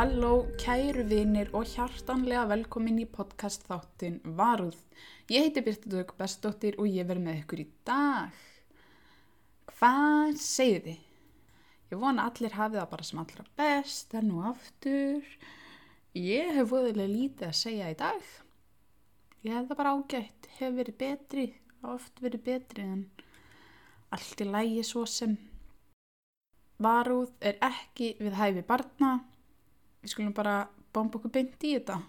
Halló, kæru vinir og hjartanlega velkomin í podcast þáttin Varúð. Ég heiti Birta Dögg Bestóttir og ég verð með ykkur í dag. Hvað segið þið? Ég vona allir hafið það bara sem allra best, en nú aftur. Ég hef voðilega lítið að segja í dag. Ég hef það bara ágætt, hef verið betri, oft verið betri en allt í lægi svo sem. Varúð er ekki við hæfi barna við skulum bara bomba okkur beint í þetta.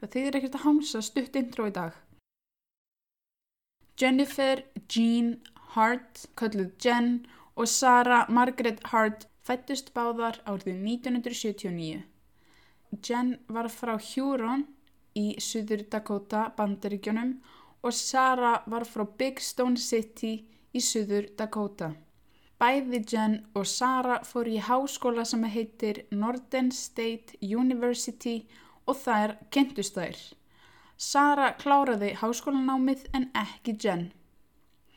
Það þýðir ekkert að hamsa stutt intro í dag. Jennifer Jean Hart, kölluð Jen og Sarah Margaret Hart fættust báðar árið 1979. Jen var frá Huron í Suður Dakota bandaríkjónum og Sarah var frá Big Stone City í Suður Dakota. Bæði Jen og Sara fór í háskóla sem heitir Northern State University og þær kentust þær. Sara kláraði háskólanámið en ekki Jen.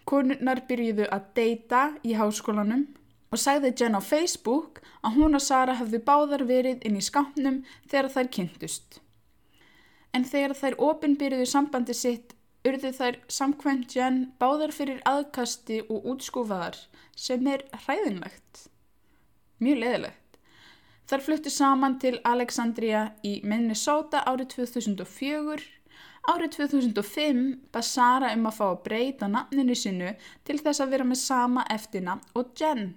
Konurnar byrjuðu að deyta í háskólanum og sagði Jen á Facebook að hún og Sara hafði báðar verið inn í skápnum þegar þær kentust. En þegar þær ofinbyrjuðu sambandi sitt urðu þær samkvæmt Jen báðar fyrir aðkasti og útskúfaðar sem er hræðinlegt. Mjög leðilegt. Þar fluttu saman til Alexandria í Minnesota árið 2004. Árið 2005 bað Sara um að fá að breyta nafninu sinu til þess að vera með sama eftirna og Jen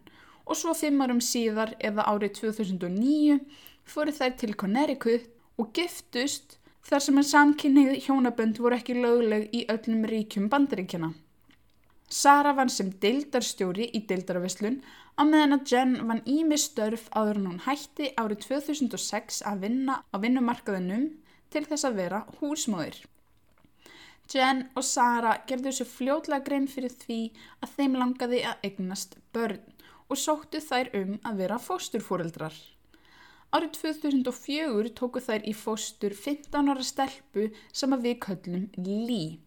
og svo fimm árum síðar eða árið 2009 fóru þær til Connecticut og giftust þar sem en samkynnið hjónabönd voru ekki lögleg í öllum ríkjum bandaríkjana. Sara vann sem deildarstjóri í deildarvislun á meðan að Jen vann ími störf áður en hún hætti árið 2006 að vinna á vinnumarkaðinum til þess að vera húsmóðir. Jen og Sara gerðu þessu fljótlega grein fyrir því að þeim langaði að eignast börn og sóttu þær um að vera fósturfóreldrar. Árið 2004 tóku þær í fóstur 15 ára stelpu sem að við köllum Lee.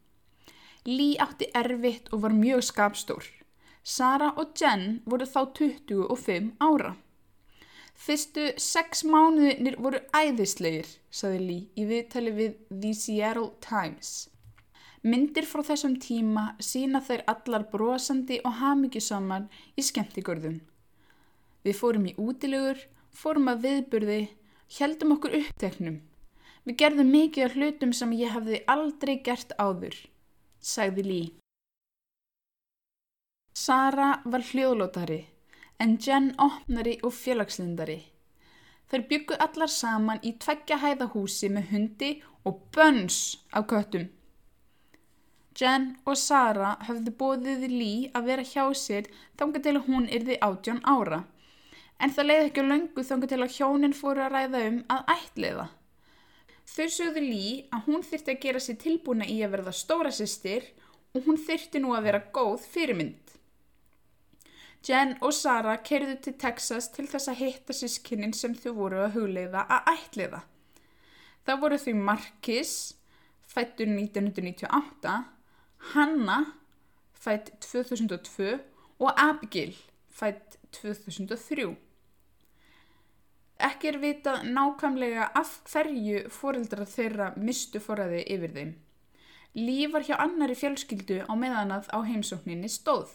Lee átti erfitt og var mjög skapstór. Sara og Jen voru þá 25 ára. Fyrstu sex mánuðinir voru æðislegir, saði Lee í viðtali við The Seattle Times. Myndir frá þessum tíma sína þær allar brosandi og hamingjusamar í skemmtigörðum. Við fórum í útilegur, fórum að viðburði, heldum okkur uppteknum. Við gerðum mikið af hlutum sem ég hafði aldrei gert áður sagði Lý. Sara var hljóðlótari en Jen opnari og félagslindari. Þær byggu allar saman í tveggja hæðahúsi með hundi og bönns af köttum. Jen og Sara höfðu bóðið Lý að vera hjá sér þanga til hún yrði átjón ára. En það leiði ekki löngu þanga til að hjónin fóru að ræða um að ætliða. Þau sögðu Lý að hún þyrti að gera sér tilbúna í að verða stóra sýstir og hún þyrti nú að vera góð fyrirmynd. Jen og Sara kerðu til Texas til þess að hitta sískinnin sem þau voru að hugleiða að ætliða. Það voru þau Markis, fættur 1998, Hanna, fætt 2002 og Abigail, fætt 2003. Ekki er vitað nákvæmlega af hverju fóreldrar þeirra mistu forræði yfir þeim. Líf var hjá annari fjölskyldu á meðanað á heimsókninni stóð.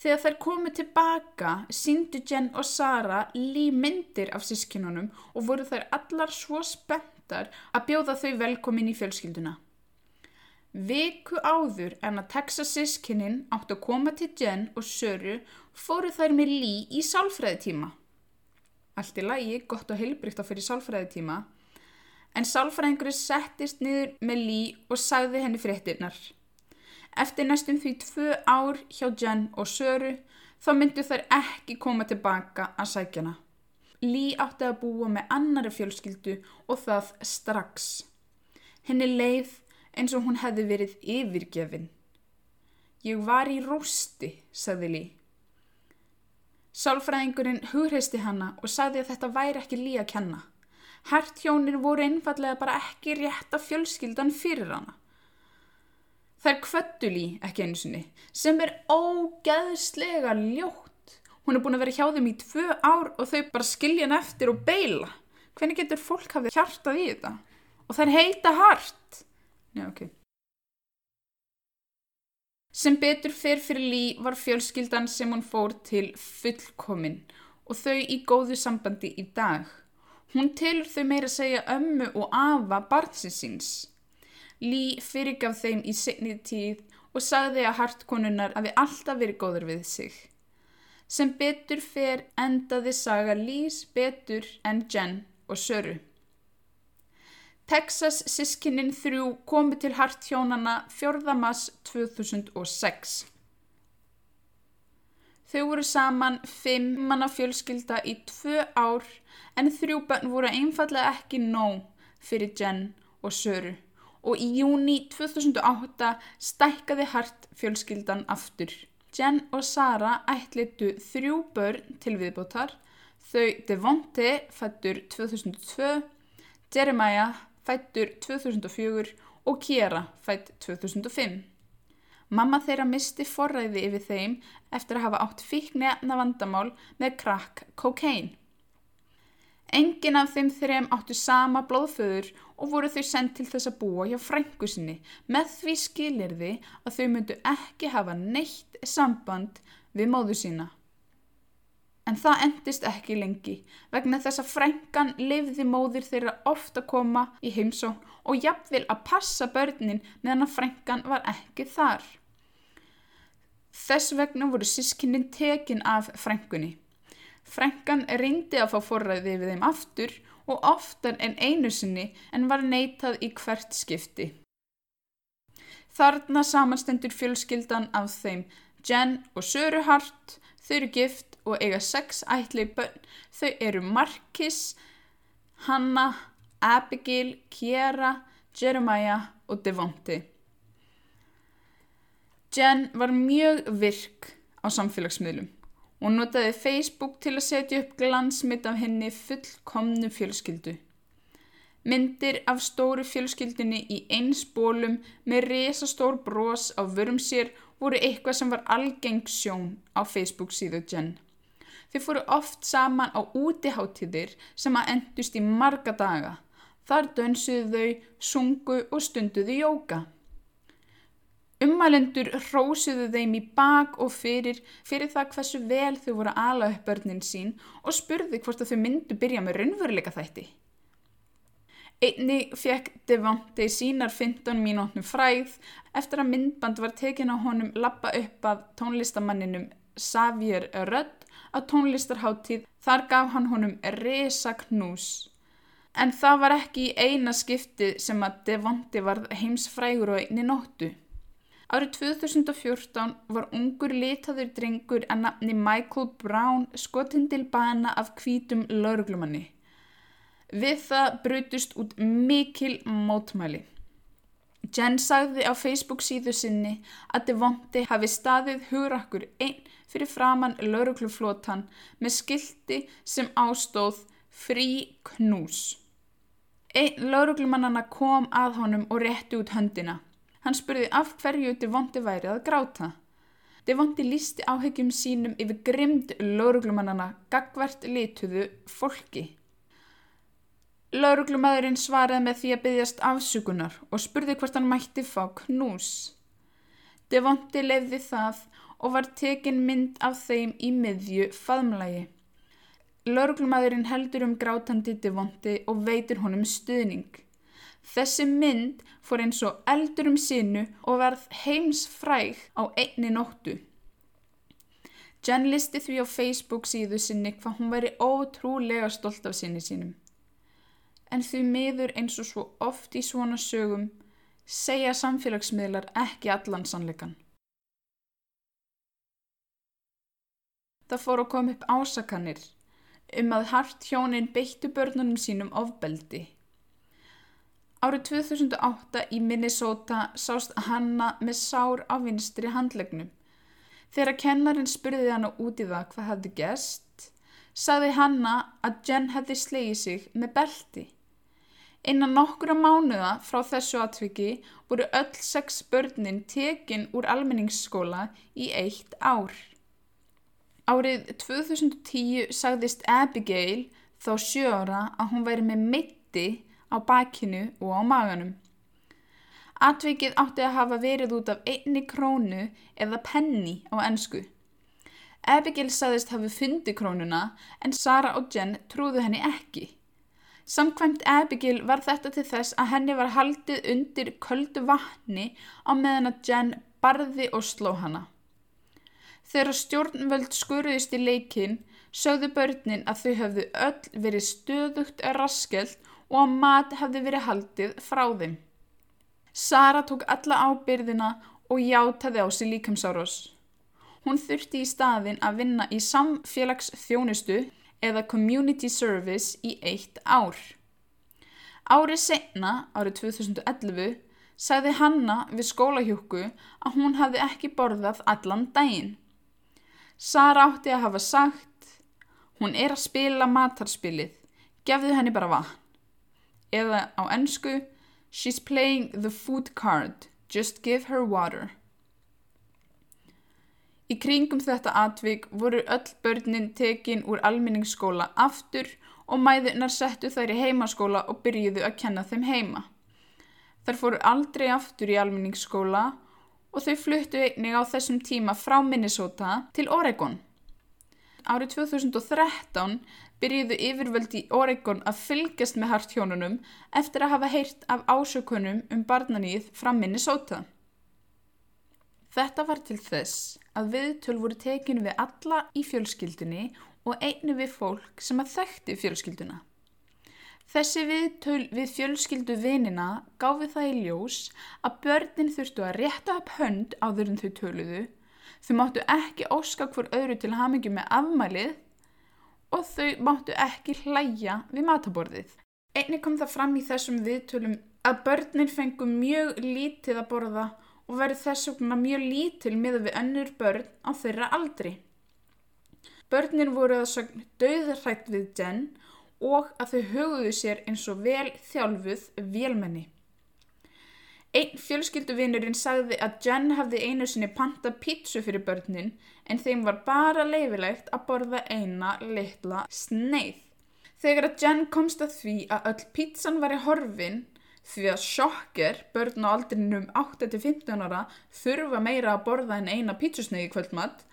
Þegar þær komið tilbaka síndu Jen og Sara líf myndir af sískinunum og voru þær allar svo spenntar að bjóða þau velkomin í fjölskylduna. Viku áður en að Texas sískinin átt að koma til Jen og Söru fóru þær með Lý í sálfræðitíma allt í lagi, gott og heilbrygt á fyrir sálfræðitíma, en sálfræðingurinn settist niður með Lý og sagði henni fréttinnar. Eftir næstum því tvö ár hjá Jen og Söru þá myndu þær ekki koma tilbaka að sækjana. Lý átti að búa með annari fjölskyldu og það strax. Henni leið eins og hún hefði verið yfirgefin. Ég var í rústi, sagði Lý. Sálfræðingurinn hugreisti hana og sagði að þetta væri ekki lí að kenna. Hertjónir voru einfallega bara ekki rétt af fjölskyldan fyrir hana. Það er kvöttulí ekki einu sinni sem er ógeðslega ljótt. Hún er búin að vera hjá þeim í tvö ár og þau bara skilja henn eftir og beila. Hvernig getur fólk hafið hjartað í þetta? Og það er heita hart. Já, ok. Sem betur fyrr fyrir Lí var fjölskyldan sem hún fór til fullkomin og þau í góðu sambandi í dag. Hún tilur þau meira að segja ömmu og afa barnsinsins. Lí fyrirgaf þeim í signið tíð og sagði að hartkonunnar hafi alltaf verið góður við sig. Sem betur fer endaði saga Lís betur en Jen og Söru. Texas sískinnin þrjú komu til harthjónana 4. mass 2006. Þau voru saman fimm manna fjölskylda í tvö ár en þrjú bönn voru einfallega ekki nóg fyrir Jen og Söru og í júni 2008 stækkaði hart fjölskyldan aftur. Jen og Sara ætlitu þrjú börn til viðbótar, þau Devonte fættur 2002, Jeremiah fættur 2004 og Kiera fætt 2005. Mamma þeirra misti forræði yfir þeim eftir að hafa átt fíknefna vandamál með krakk kokain. Engin af þeim þreim áttu sama blóðföður og voru þau sendt til þess að búa hjá frængu sinni með því skilirði að þau myndu ekki hafa neitt samband við móðu sína. En það endist ekki lengi vegna þess að frængan lifði móðir þeirra ofta koma í heimsó og jafnvel að passa börnin meðan að frængan var ekki þar. Þess vegna voru sískinnin tekin af frængunni. Frængan reyndi að fá forræði við þeim aftur og oftar en einu sinni en var neitað í hvert skipti. Þarna samanstendur fjölskyldan af þeim Jen og Söru Hart, þau eru gift og eiga sex ætli bönn. Þau eru Markis, Hanna, Abigail, Kiera, Jeremiah og Devonti. Jen var mjög virk á samfélagsmiðlum og notaði Facebook til að setja upp glansmitt af henni fullkomnu fjölskyldu. Myndir af stóru fjölskyldinni í eins bólum með resastór brós á vörum sér voru eitthvað sem var algeng sjón á Facebook síðu Jen. Þau fóru oft saman á útiháttíðir sem að endust í marga daga. Þar dönsuðu þau, sungu og stunduðu jóka. Umælendur hrósuðu þeim í bak og fyrir fyrir það hversu vel þau voru að ala upp börnin sín og spurði hvort þau myndu byrja með raunveruleika þætti. Einni fekk Devonte sínar 15 mínútnum fræð eftir að myndband var tekin á honum lappa upp af tónlistamanninum Xavier Rudd á tónlistarháttíð þar gaf hann honum resa knús. En það var ekki í eina skipti sem að Devonti var heimsfrægur og einni nóttu. Árið 2014 var ungur litaður drengur að nafni Michael Brown skotinn til bana af hvítum lauruglumanni. Við það brutust út mikil mótmæli. Jen sagði á Facebook síðu sinni að Devonti hafi staðið hugrakkur einn fyrir framann laurugluflótan með skildi sem ástóð frí knús. Einn lauruglumannana kom að honum og rétti út höndina. Hann spurði af hverju Devonti væri að gráta. Devonti lísti áhegjum sínum yfir grimd lauruglumannana gagvert lituðu fólki. Lauruglumæðurinn svaraði með því að byggjast afsugunar og spurði hvort hann mætti fá knús. Devonti lefði það og var tekin mynd af þeim í miðju faðmlægi. Lörglumæðurinn heldur um grátandi Devonti og veitur honum stuðning. Þessi mynd fór eins og eldur um sinu og verð heims fræg á einni nóttu. Jen listi því á Facebook síðu sinni hvað hún veri ótrúlega stolt af sinni sínum. En því miður eins og svo oft í svona sögum segja samfélagsmiðlar ekki allan sannleikan. það fór að koma upp ásakanir um að hart hjónin beittu börnunum sínum ofbeldi. Árið 2008 í Minnesota sást Hanna með sár á vinstri handlegnum. Þegar kennarin spurði hana út í það hvað hafði gest, sagði Hanna að Jen hefði slegið sig með belti. Innan nokkura mánuða frá þessu atviki voru öll sex börnin tekin úr almenningsskóla í eitt ár. Árið 2010 sagðist Abigail, þá sjö ára að hún væri með mitti á bakinu og á maganum. Atvikið átti að hafa verið út af einni krónu eða penni á ennsku. Abigail saðist hafi fundi krónuna en Sara og Jen trúðu henni ekki. Samkvæmt Abigail var þetta til þess að henni var haldið undir köldu vatni á meðan að Jen barði og sló hana. Þegar stjórnvöld skuruðist í leikin sögðu börnin að þau höfðu öll verið stöðugt raskelt og að mat hefði verið haldið frá þeim. Sara tók alla ábyrðina og játaði á sig líkamsárós. Hún þurfti í staðin að vinna í samfélagsþjónustu eða community service í eitt ár. Árið senna, árið 2011, sagði Hanna við skólahjúku að hún hafði ekki borðað allan daginn. Sara átti að hafa sagt, hún er að spila matarspilið, gefðu henni bara vatn. Eða á ennsku, she's playing the food card, just give her water. Í kringum þetta atvik voru öll börnin tekin úr almenningsskóla aftur og mæðunar settu þær í heimaskóla og byrjuðu að kenna þeim heima. Þær fóru aldrei aftur í almenningsskóla og þau fluttu einnig á þessum tíma frá Minnesota til Oregon. Árið 2013 byrjuðu yfirvöldi í Oregon að fylgjast með hartjónunum eftir að hafa heyrt af ásökunum um barnaníð frá Minnesota. Þetta var til þess að viðtöl voru tekinu við alla í fjölskyldunni og einu við fólk sem að þekkti fjölskylduna. Þessi viðtöl við fjölskyldu vinina gáfi það í ljós að börnin þurftu að rétta upp hönd áður en þau töluðu, þau máttu ekki óska hver öðru til hamingi með afmælið og þau máttu ekki hlæja við mataborðið. Einni kom það fram í þessum viðtölum að börnin fengu mjög lítið að borða og verið þess vegna mjög lítil miða við önnur börn á þeirra aldri. Börnin voru að sögn döðrætt við Jen og að þau hugðuðu sér eins og vel þjálfuð vélmenni. Einn fjölskylduvinurinn sagði að Jen hafði einu sinni panta pítsu fyrir börnin en þeim var bara leifilegt að borða eina litla sneið. Þegar að Jen komst að því að öll pítsan var í horfin því að sjokker, börn á aldrinum 8-15 ára, þurfa meira að borða en eina pítsusnegi kvöldmatt,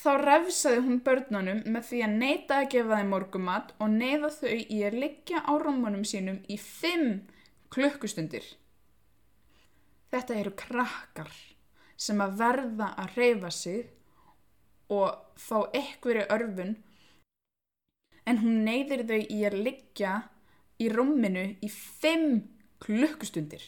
þá refsaði hún börnunum með því að neyta að gefa þeim morgumatt og neyða þau í að liggja á rúmunum sínum í 5 klukkustundir. Þetta eru krakkar sem að verða að reyfa sig og fá ekkveri örfun en hún neyðir þau í að liggja í rúminu í 5 klukkustundir.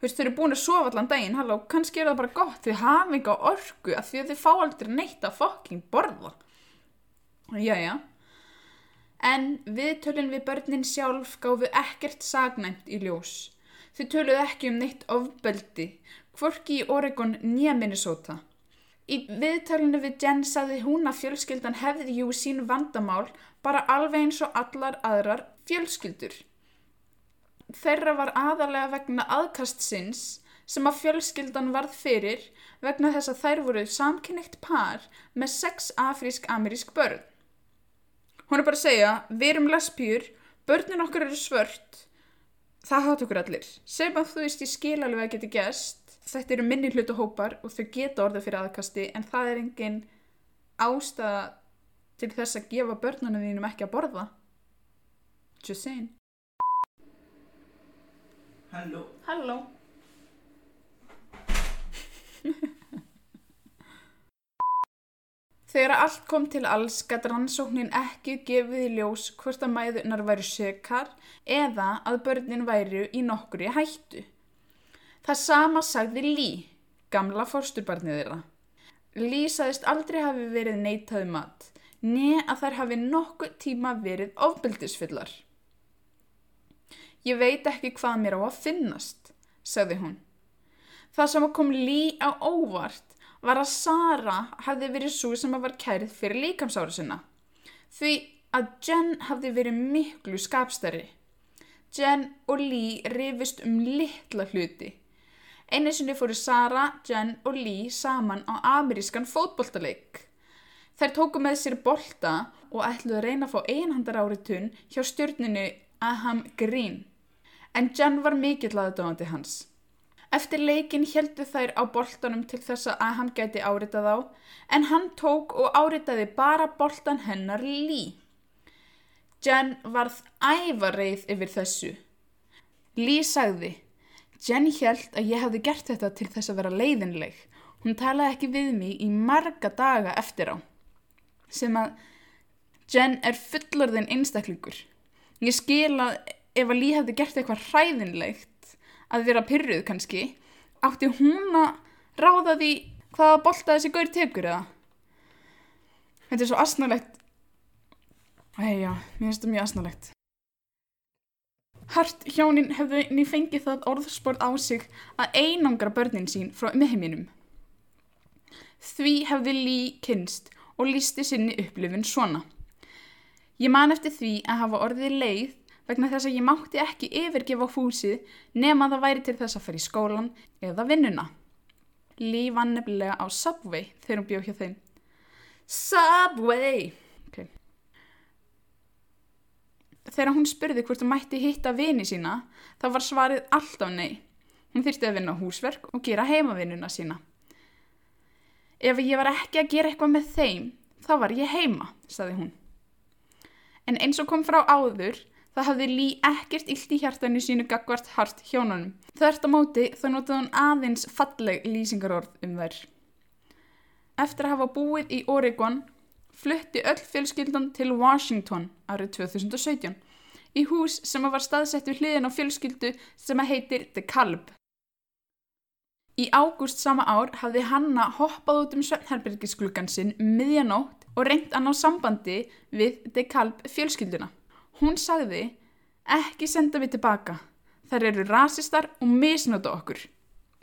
Þú veist, þau eru búin að sofa allan daginn, halló, kannski er það bara gott, þau hafa á orku að því að þau fá aldrei neitt að fokking borða. Jæja, en viðtölinn við börnin sjálf gáfu ekkert sagnæmt í ljós. Þau töluð ekki um neitt ofbeldi, hvorki í Oregon nýja Minnesota. Í viðtalinu við Jen saði hún að fjölskyldan hefði jú sín vandamál bara alveg eins og allar aðrar fjölskyldur. Þeirra var aðalega vegna aðkastsins sem að fjölskyldan varð fyrir vegna þess að þær voru samkynnikt par með sex afrísk-amerísk börn. Hún er bara að segja, við erum lesbjur, börnin okkur eru svört, það hátt okkur allir. Sem að þú veist ég skil alveg að geti gæst þetta eru minni hlutu hópar og þau geta orðið fyrir aðkasti en það er engin ástæða til þess að gefa börnunum þínum ekki að borða. Just saying. Halló. Halló. Þegar allt kom til alls gæti rannsóknin ekki gefið í ljós hvort að mæðunar væri sökar eða að börnin væri í nokkuri hættu. Það sama sagði Lý, gamla fórsturbarnið þeirra. Lý sagðist aldrei hafi verið neitaði mat, neð að þær hafi nokkuð tíma verið ofbeldisfyllar. Ég veit ekki hvað mér á að finnast, sagði hún. Það sem kom Lý á óvart var að Sara hafði verið svo sem að var kærið fyrir líkamsáru sinna. Því að Jen hafði verið miklu skapstæri. Jen og Lý rifist um litla hluti. Einu sinni fóru Sara, Jen og Lee saman á amerískan fótbolltaleik. Þær tóku með sér bolta og ætluðu að reyna að fá einhandar áritun hjá stjórninu Aham Green. En Jen var mikill aðdóðandi hans. Eftir leikin heldu þær á boltanum til þess að Aham gæti áritað á en hann tók og áritaði bara boltan hennar lí. Jen varð ævareið yfir þessu. Lí sagði, Jen held að ég hefði gert þetta til þess að vera leiðinleg. Hún talaði ekki við mig í marga daga eftir á sem að Jen er fullorðin einstaklingur. Ég skil að ef að Lý hefði gert eitthvað hræðinlegt að vera pyrruð kannski, átti hún að ráða því hvaða bolta þessi gaur tekur eða? Þetta er svo asnalegt. Æja, mér finnst þetta mjög asnalegt. Hart hjónin hefðu ný fengið það orðsport á sig að einangra börnin sín frá umheiminum. Því hefði Lý kynst og lísti sinni upplifin svona. Ég man eftir því að hafa orðið leið vegna þess að ég mátti ekki yfirgefa húsið nema það væri til þess að fyrir skólan eða vinnuna. Lí vann nefnilega á Subway þegar hún bjóð hjá þeim. Subway! Þegar hún spurði hvort hún mætti hitta vini sína þá var svarið alltaf nei. Hún þyrsti að vinna húsverk og gera heimavinnuna sína. Ef ég var ekki að gera eitthvað með þeim, þá var ég heima, saði hún. En eins og kom frá áður, það hafði Lí ekkert illt í hjartanu sínu gagvart hart hjónunum. Þvert á móti þá notaði hún aðeins falleg lýsingarorð um þær. Eftir að hafa búið í Oregon, flutti öll fjölskyldan til Washington árið 2017 í hús sem var staðsett við hliðin á fjölskyldu sem að heitir The Calb. Í ágúst sama ár hafði Hanna hoppað út um svefnherbergisklukkan sinn miðjanótt og reynd að ná sambandi við DeKalb fjölskylduna. Hún sagði, ekki senda við tilbaka. Þær eru rasistar og misnóta okkur.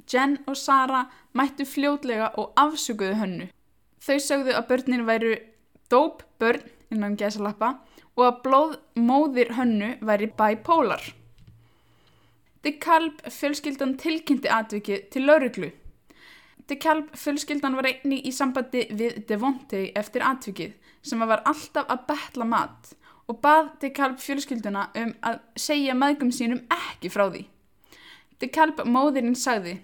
Jen og Sara mættu fljótlega og afsuguðu hönnu. Þau sagðu að börnin væru dóp börn innan gesalappa og að blóðmóðir hönnu væri bipolar. DeKalb fjölskyldan tilkynnti atvikið til lauruglu. DeKalb fjölskyldan var einni í sambandi við Devonte eftir atvikið sem var alltaf að betla mat og bað DeKalb fjölskylduna um að segja maðgum sínum ekki frá því. DeKalb móðirinn sagði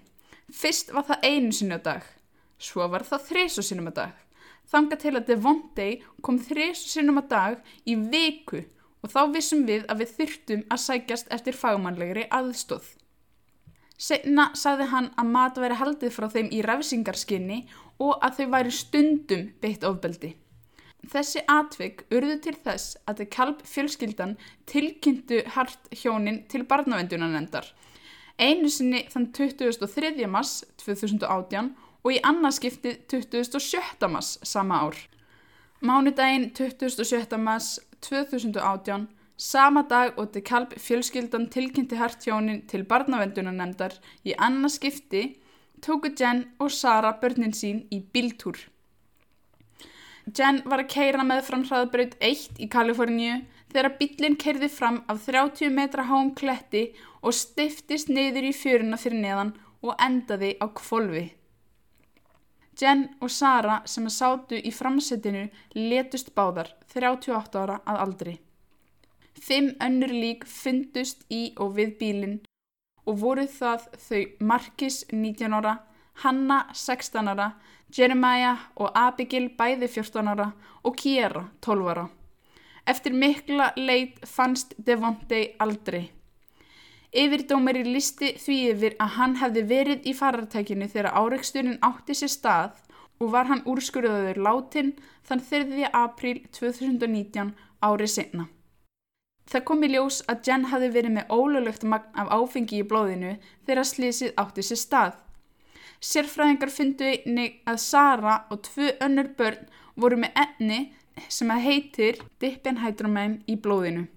Fyrst var það einu sinni á dag, svo var það þreysu sinnum á dag. Þanga til að Devonte kom þreysu sinnum á dag í viku og þá vissum við að við þyrtum að sækjast eftir fagmannlegri aðstóð. Senna sagði hann að mat væri haldið frá þeim í ræfsingarskinni og að þau væri stundum beitt ofbeldi. Þessi atvik urðu til þess að þau kalp fjölskyldan tilkynntu hart hjónin til barnavendunanendar. Einu sinni þann 23. mars 2018 og í annarskiptið 27. mars sama ár. Mánudaginn 27. mars 2018, sama dag og til kalp fjölskyldan tilkynnti hartjónin til barnavendunanemndar í annarskipti, tóku Jen og Sara börnin sín í bíltúr. Jen var að keira með fram hraðbraut 1 í Kaliforníu þegar bílinn kerði fram af 30 metra háum kletti og stiftist neyður í fjöruna fyrir neðan og endaði á kvolvi. Jen og Sara sem að sátu í framsettinu letust báðar 38 ára að aldri. Fimm önnur lík fundust í og við bílinn og voru það þau Markis 19 ára, Hanna 16 ára, Jeremiah og Abigail bæði 14 ára og Kiera 12 ára. Eftir mikla leit fannst Devonte aldrei. Yfirdómeri listi því yfir að hann hefði verið í farartækinu þegar áreiksturinn átti sér stað og var hann úrskurðaður látin þann 3. apríl 2019 árið senna. Það kom í ljós að Jen hafi verið með ólulegt magn af áfengi í blóðinu þegar slísið átti sér stað. Sérfræðingar fyndu einni að Sara og tvö önnur börn voru með enni sem að heitir dippenhydromen í blóðinu.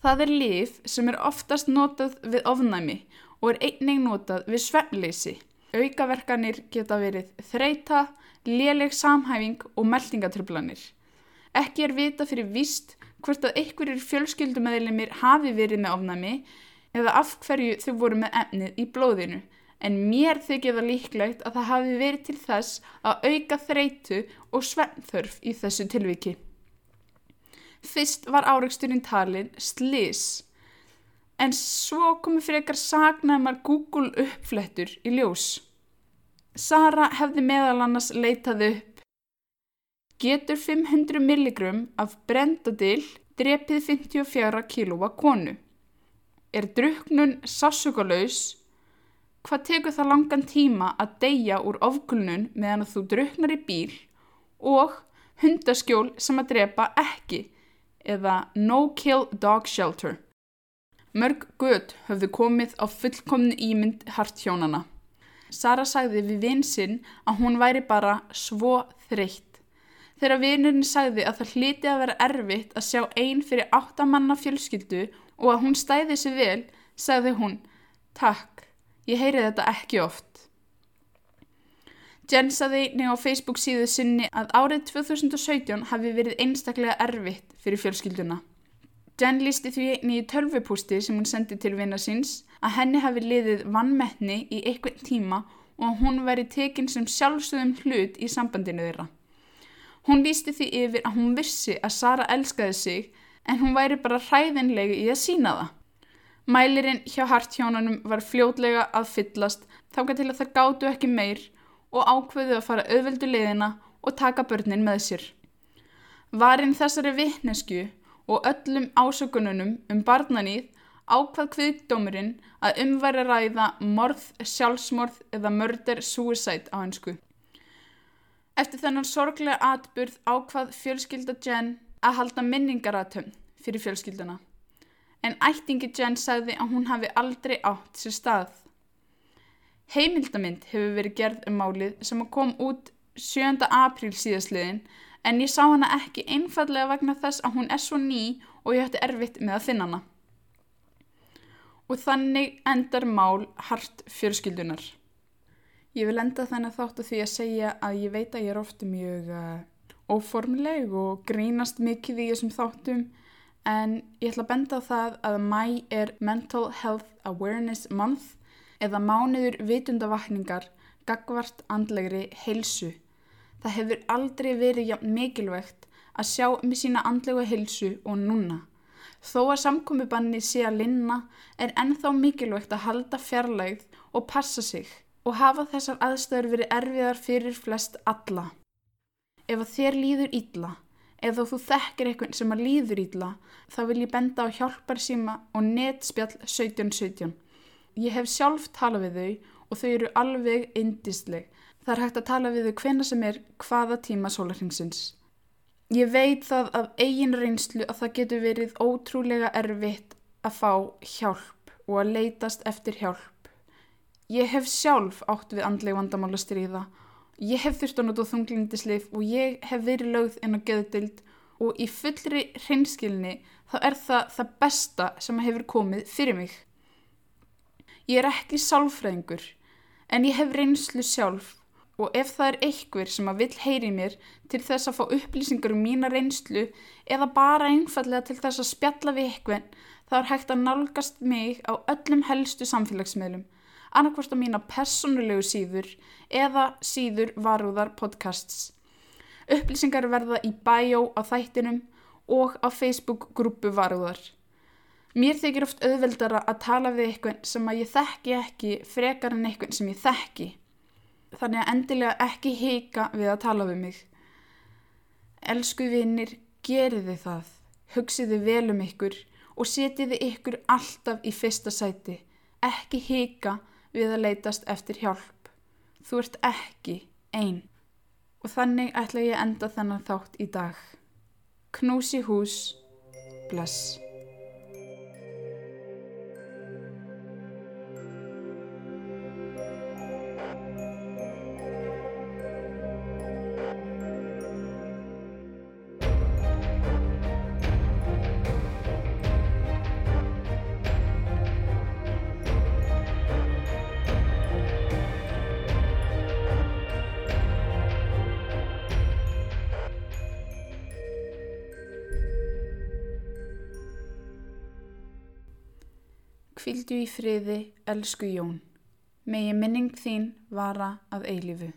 Það er lif sem er oftast notað við ofnæmi og er einning notað við svefnleysi. Aukaverkanir geta verið þreita, léleg samhæfing og meldingatröflanir. Ekki er vita fyrir víst hvort að einhverjir fjölskyldumæðilemir hafi verið með ofnæmi eða af hverju þau voru með efnið í blóðinu en mér þykir það líklegt að það hafi verið til þess að auka þreitu og svennþörf í þessu tilviki. Fyrst var áreiksturinn talin slis, en svo komi frekar sagnæmar Google uppflettur í ljós. Sara hefði meðal annars leitað upp. Getur 500 milligram af brendadill drepið 54 kílóa konu? Er druknun sásugalauðs Hvað tekur það langan tíma að deyja úr ofkulnun meðan þú druknar í bíl og hundaskjól sem að drepa ekki eða no kill dog shelter. Mörg gött höfðu komið á fullkomnu ímynd harthjónana. Sara sagði við vinsinn að hún væri bara svo þreytt. Þegar vinurinn sagði að það hliti að vera erfitt að sjá einn fyrir áttamanna fjölskyldu og að hún stæði sér vel, sagði hún takk. Ég heyri þetta ekki oft. Jen saði nefn á Facebook síðu sinni að árið 2017 hafi verið einstaklega erfitt fyrir fjölskylduna. Jen lísti því einni í tölvupústi sem hún sendi til vinna síns að henni hafi liðið vannmettni í einhvern tíma og að hún væri tekinn sem sjálfsögum hlut í sambandinu þeirra. Hún lísti því yfir að hún vissi að Sara elskaði sig en hún væri bara hræðinlegi í að sína það. Mælirinn hjá harthjónunum var fljótlega að fyllast þáka til að það gáttu ekki meir og ákveðu að fara auðveldu liðina og taka börnin með sér. Varinn þessari vittnesku og öllum ásökununum um barnanýð ákvað kviðdómurinn að umværi ræða morð, sjálfsmorð eða murder-suicide á hansku. Eftir þennan sorglega atburð ákvað fjölskylda Jen að halda minningaratömm fyrir fjölskylduna en ættingi Jen sagði að hún hafi aldrei átt sér stað. Heimildamind hefur verið gerð um málið sem kom út 7. apríl síðastliðin en ég sá hana ekki einfallega vegna þess að hún er svo ný og ég hætti erfitt með að finna hana. Og þannig endar mál hart fjörskildunar. Ég vil enda þennan þáttu því að segja að ég veit að ég er ofta mjög uh, óformleg og grínast mikið í þessum þáttum en ég ætla að benda það að mæ er Mental Health Awareness Month eða mánuður vitundavakningar gagvart andlegri heilsu. Það hefur aldrei verið mikilvægt að sjá um sína andlegu heilsu og núna. Þó að samkomiðbanni sé að linna er ennþá mikilvægt að halda fjarlægð og passa sig og hafa þessar aðstöður verið erfiðar fyrir flest alla. Ef þér líður ítla Ef þú þekkir eitthvað sem að líður ítla, þá vil ég benda á hjálparsíma og netspjall 1717. Ég hef sjálf talað við þau og þau eru alveg indisleg. Það er hægt að tala við þau hvena sem er hvaða tíma sólarhengsins. Ég veit það af eigin reynslu að það getur verið ótrúlega erfitt að fá hjálp og að leytast eftir hjálp. Ég hef sjálf átt við andleg vandamál að stríða Ég hef þurft að nota þunglindisleif og ég hef verið lögð inn á geðdild og í fullri hreinskilni þá er það það besta sem hefur komið fyrir mig. Ég er ekki sálfræðingur en ég hef reynslu sjálf og ef það er einhver sem að vil heyri mér til þess að fá upplýsingar um mína reynslu eða bara einfallega til þess að spjalla við eitthvað þá er hægt að nálgast mig á öllum helstu samfélagsmiðlum annarkvort á mína personulegu síður eða síður varúðar podcasts. Upplýsingar verða í bæjó á þættinum og á Facebook-grúpu varúðar. Mér þykir oft auðveldara að tala við eitthvað sem að ég þekki ekki frekar en eitthvað sem ég þekki. Þannig að endilega ekki hika við að tala við mig. Elsku vinnir, geriði það, hugsiði vel um ykkur og setiði ykkur alltaf í fyrsta sæti. Ekki hika við að leytast eftir hjálp. Þú ert ekki einn. Og þannig ætla ég enda þennan þátt í dag. Knúsi hús, bless. Friði, elsku Jón. Megi minning þín vara að eilífu.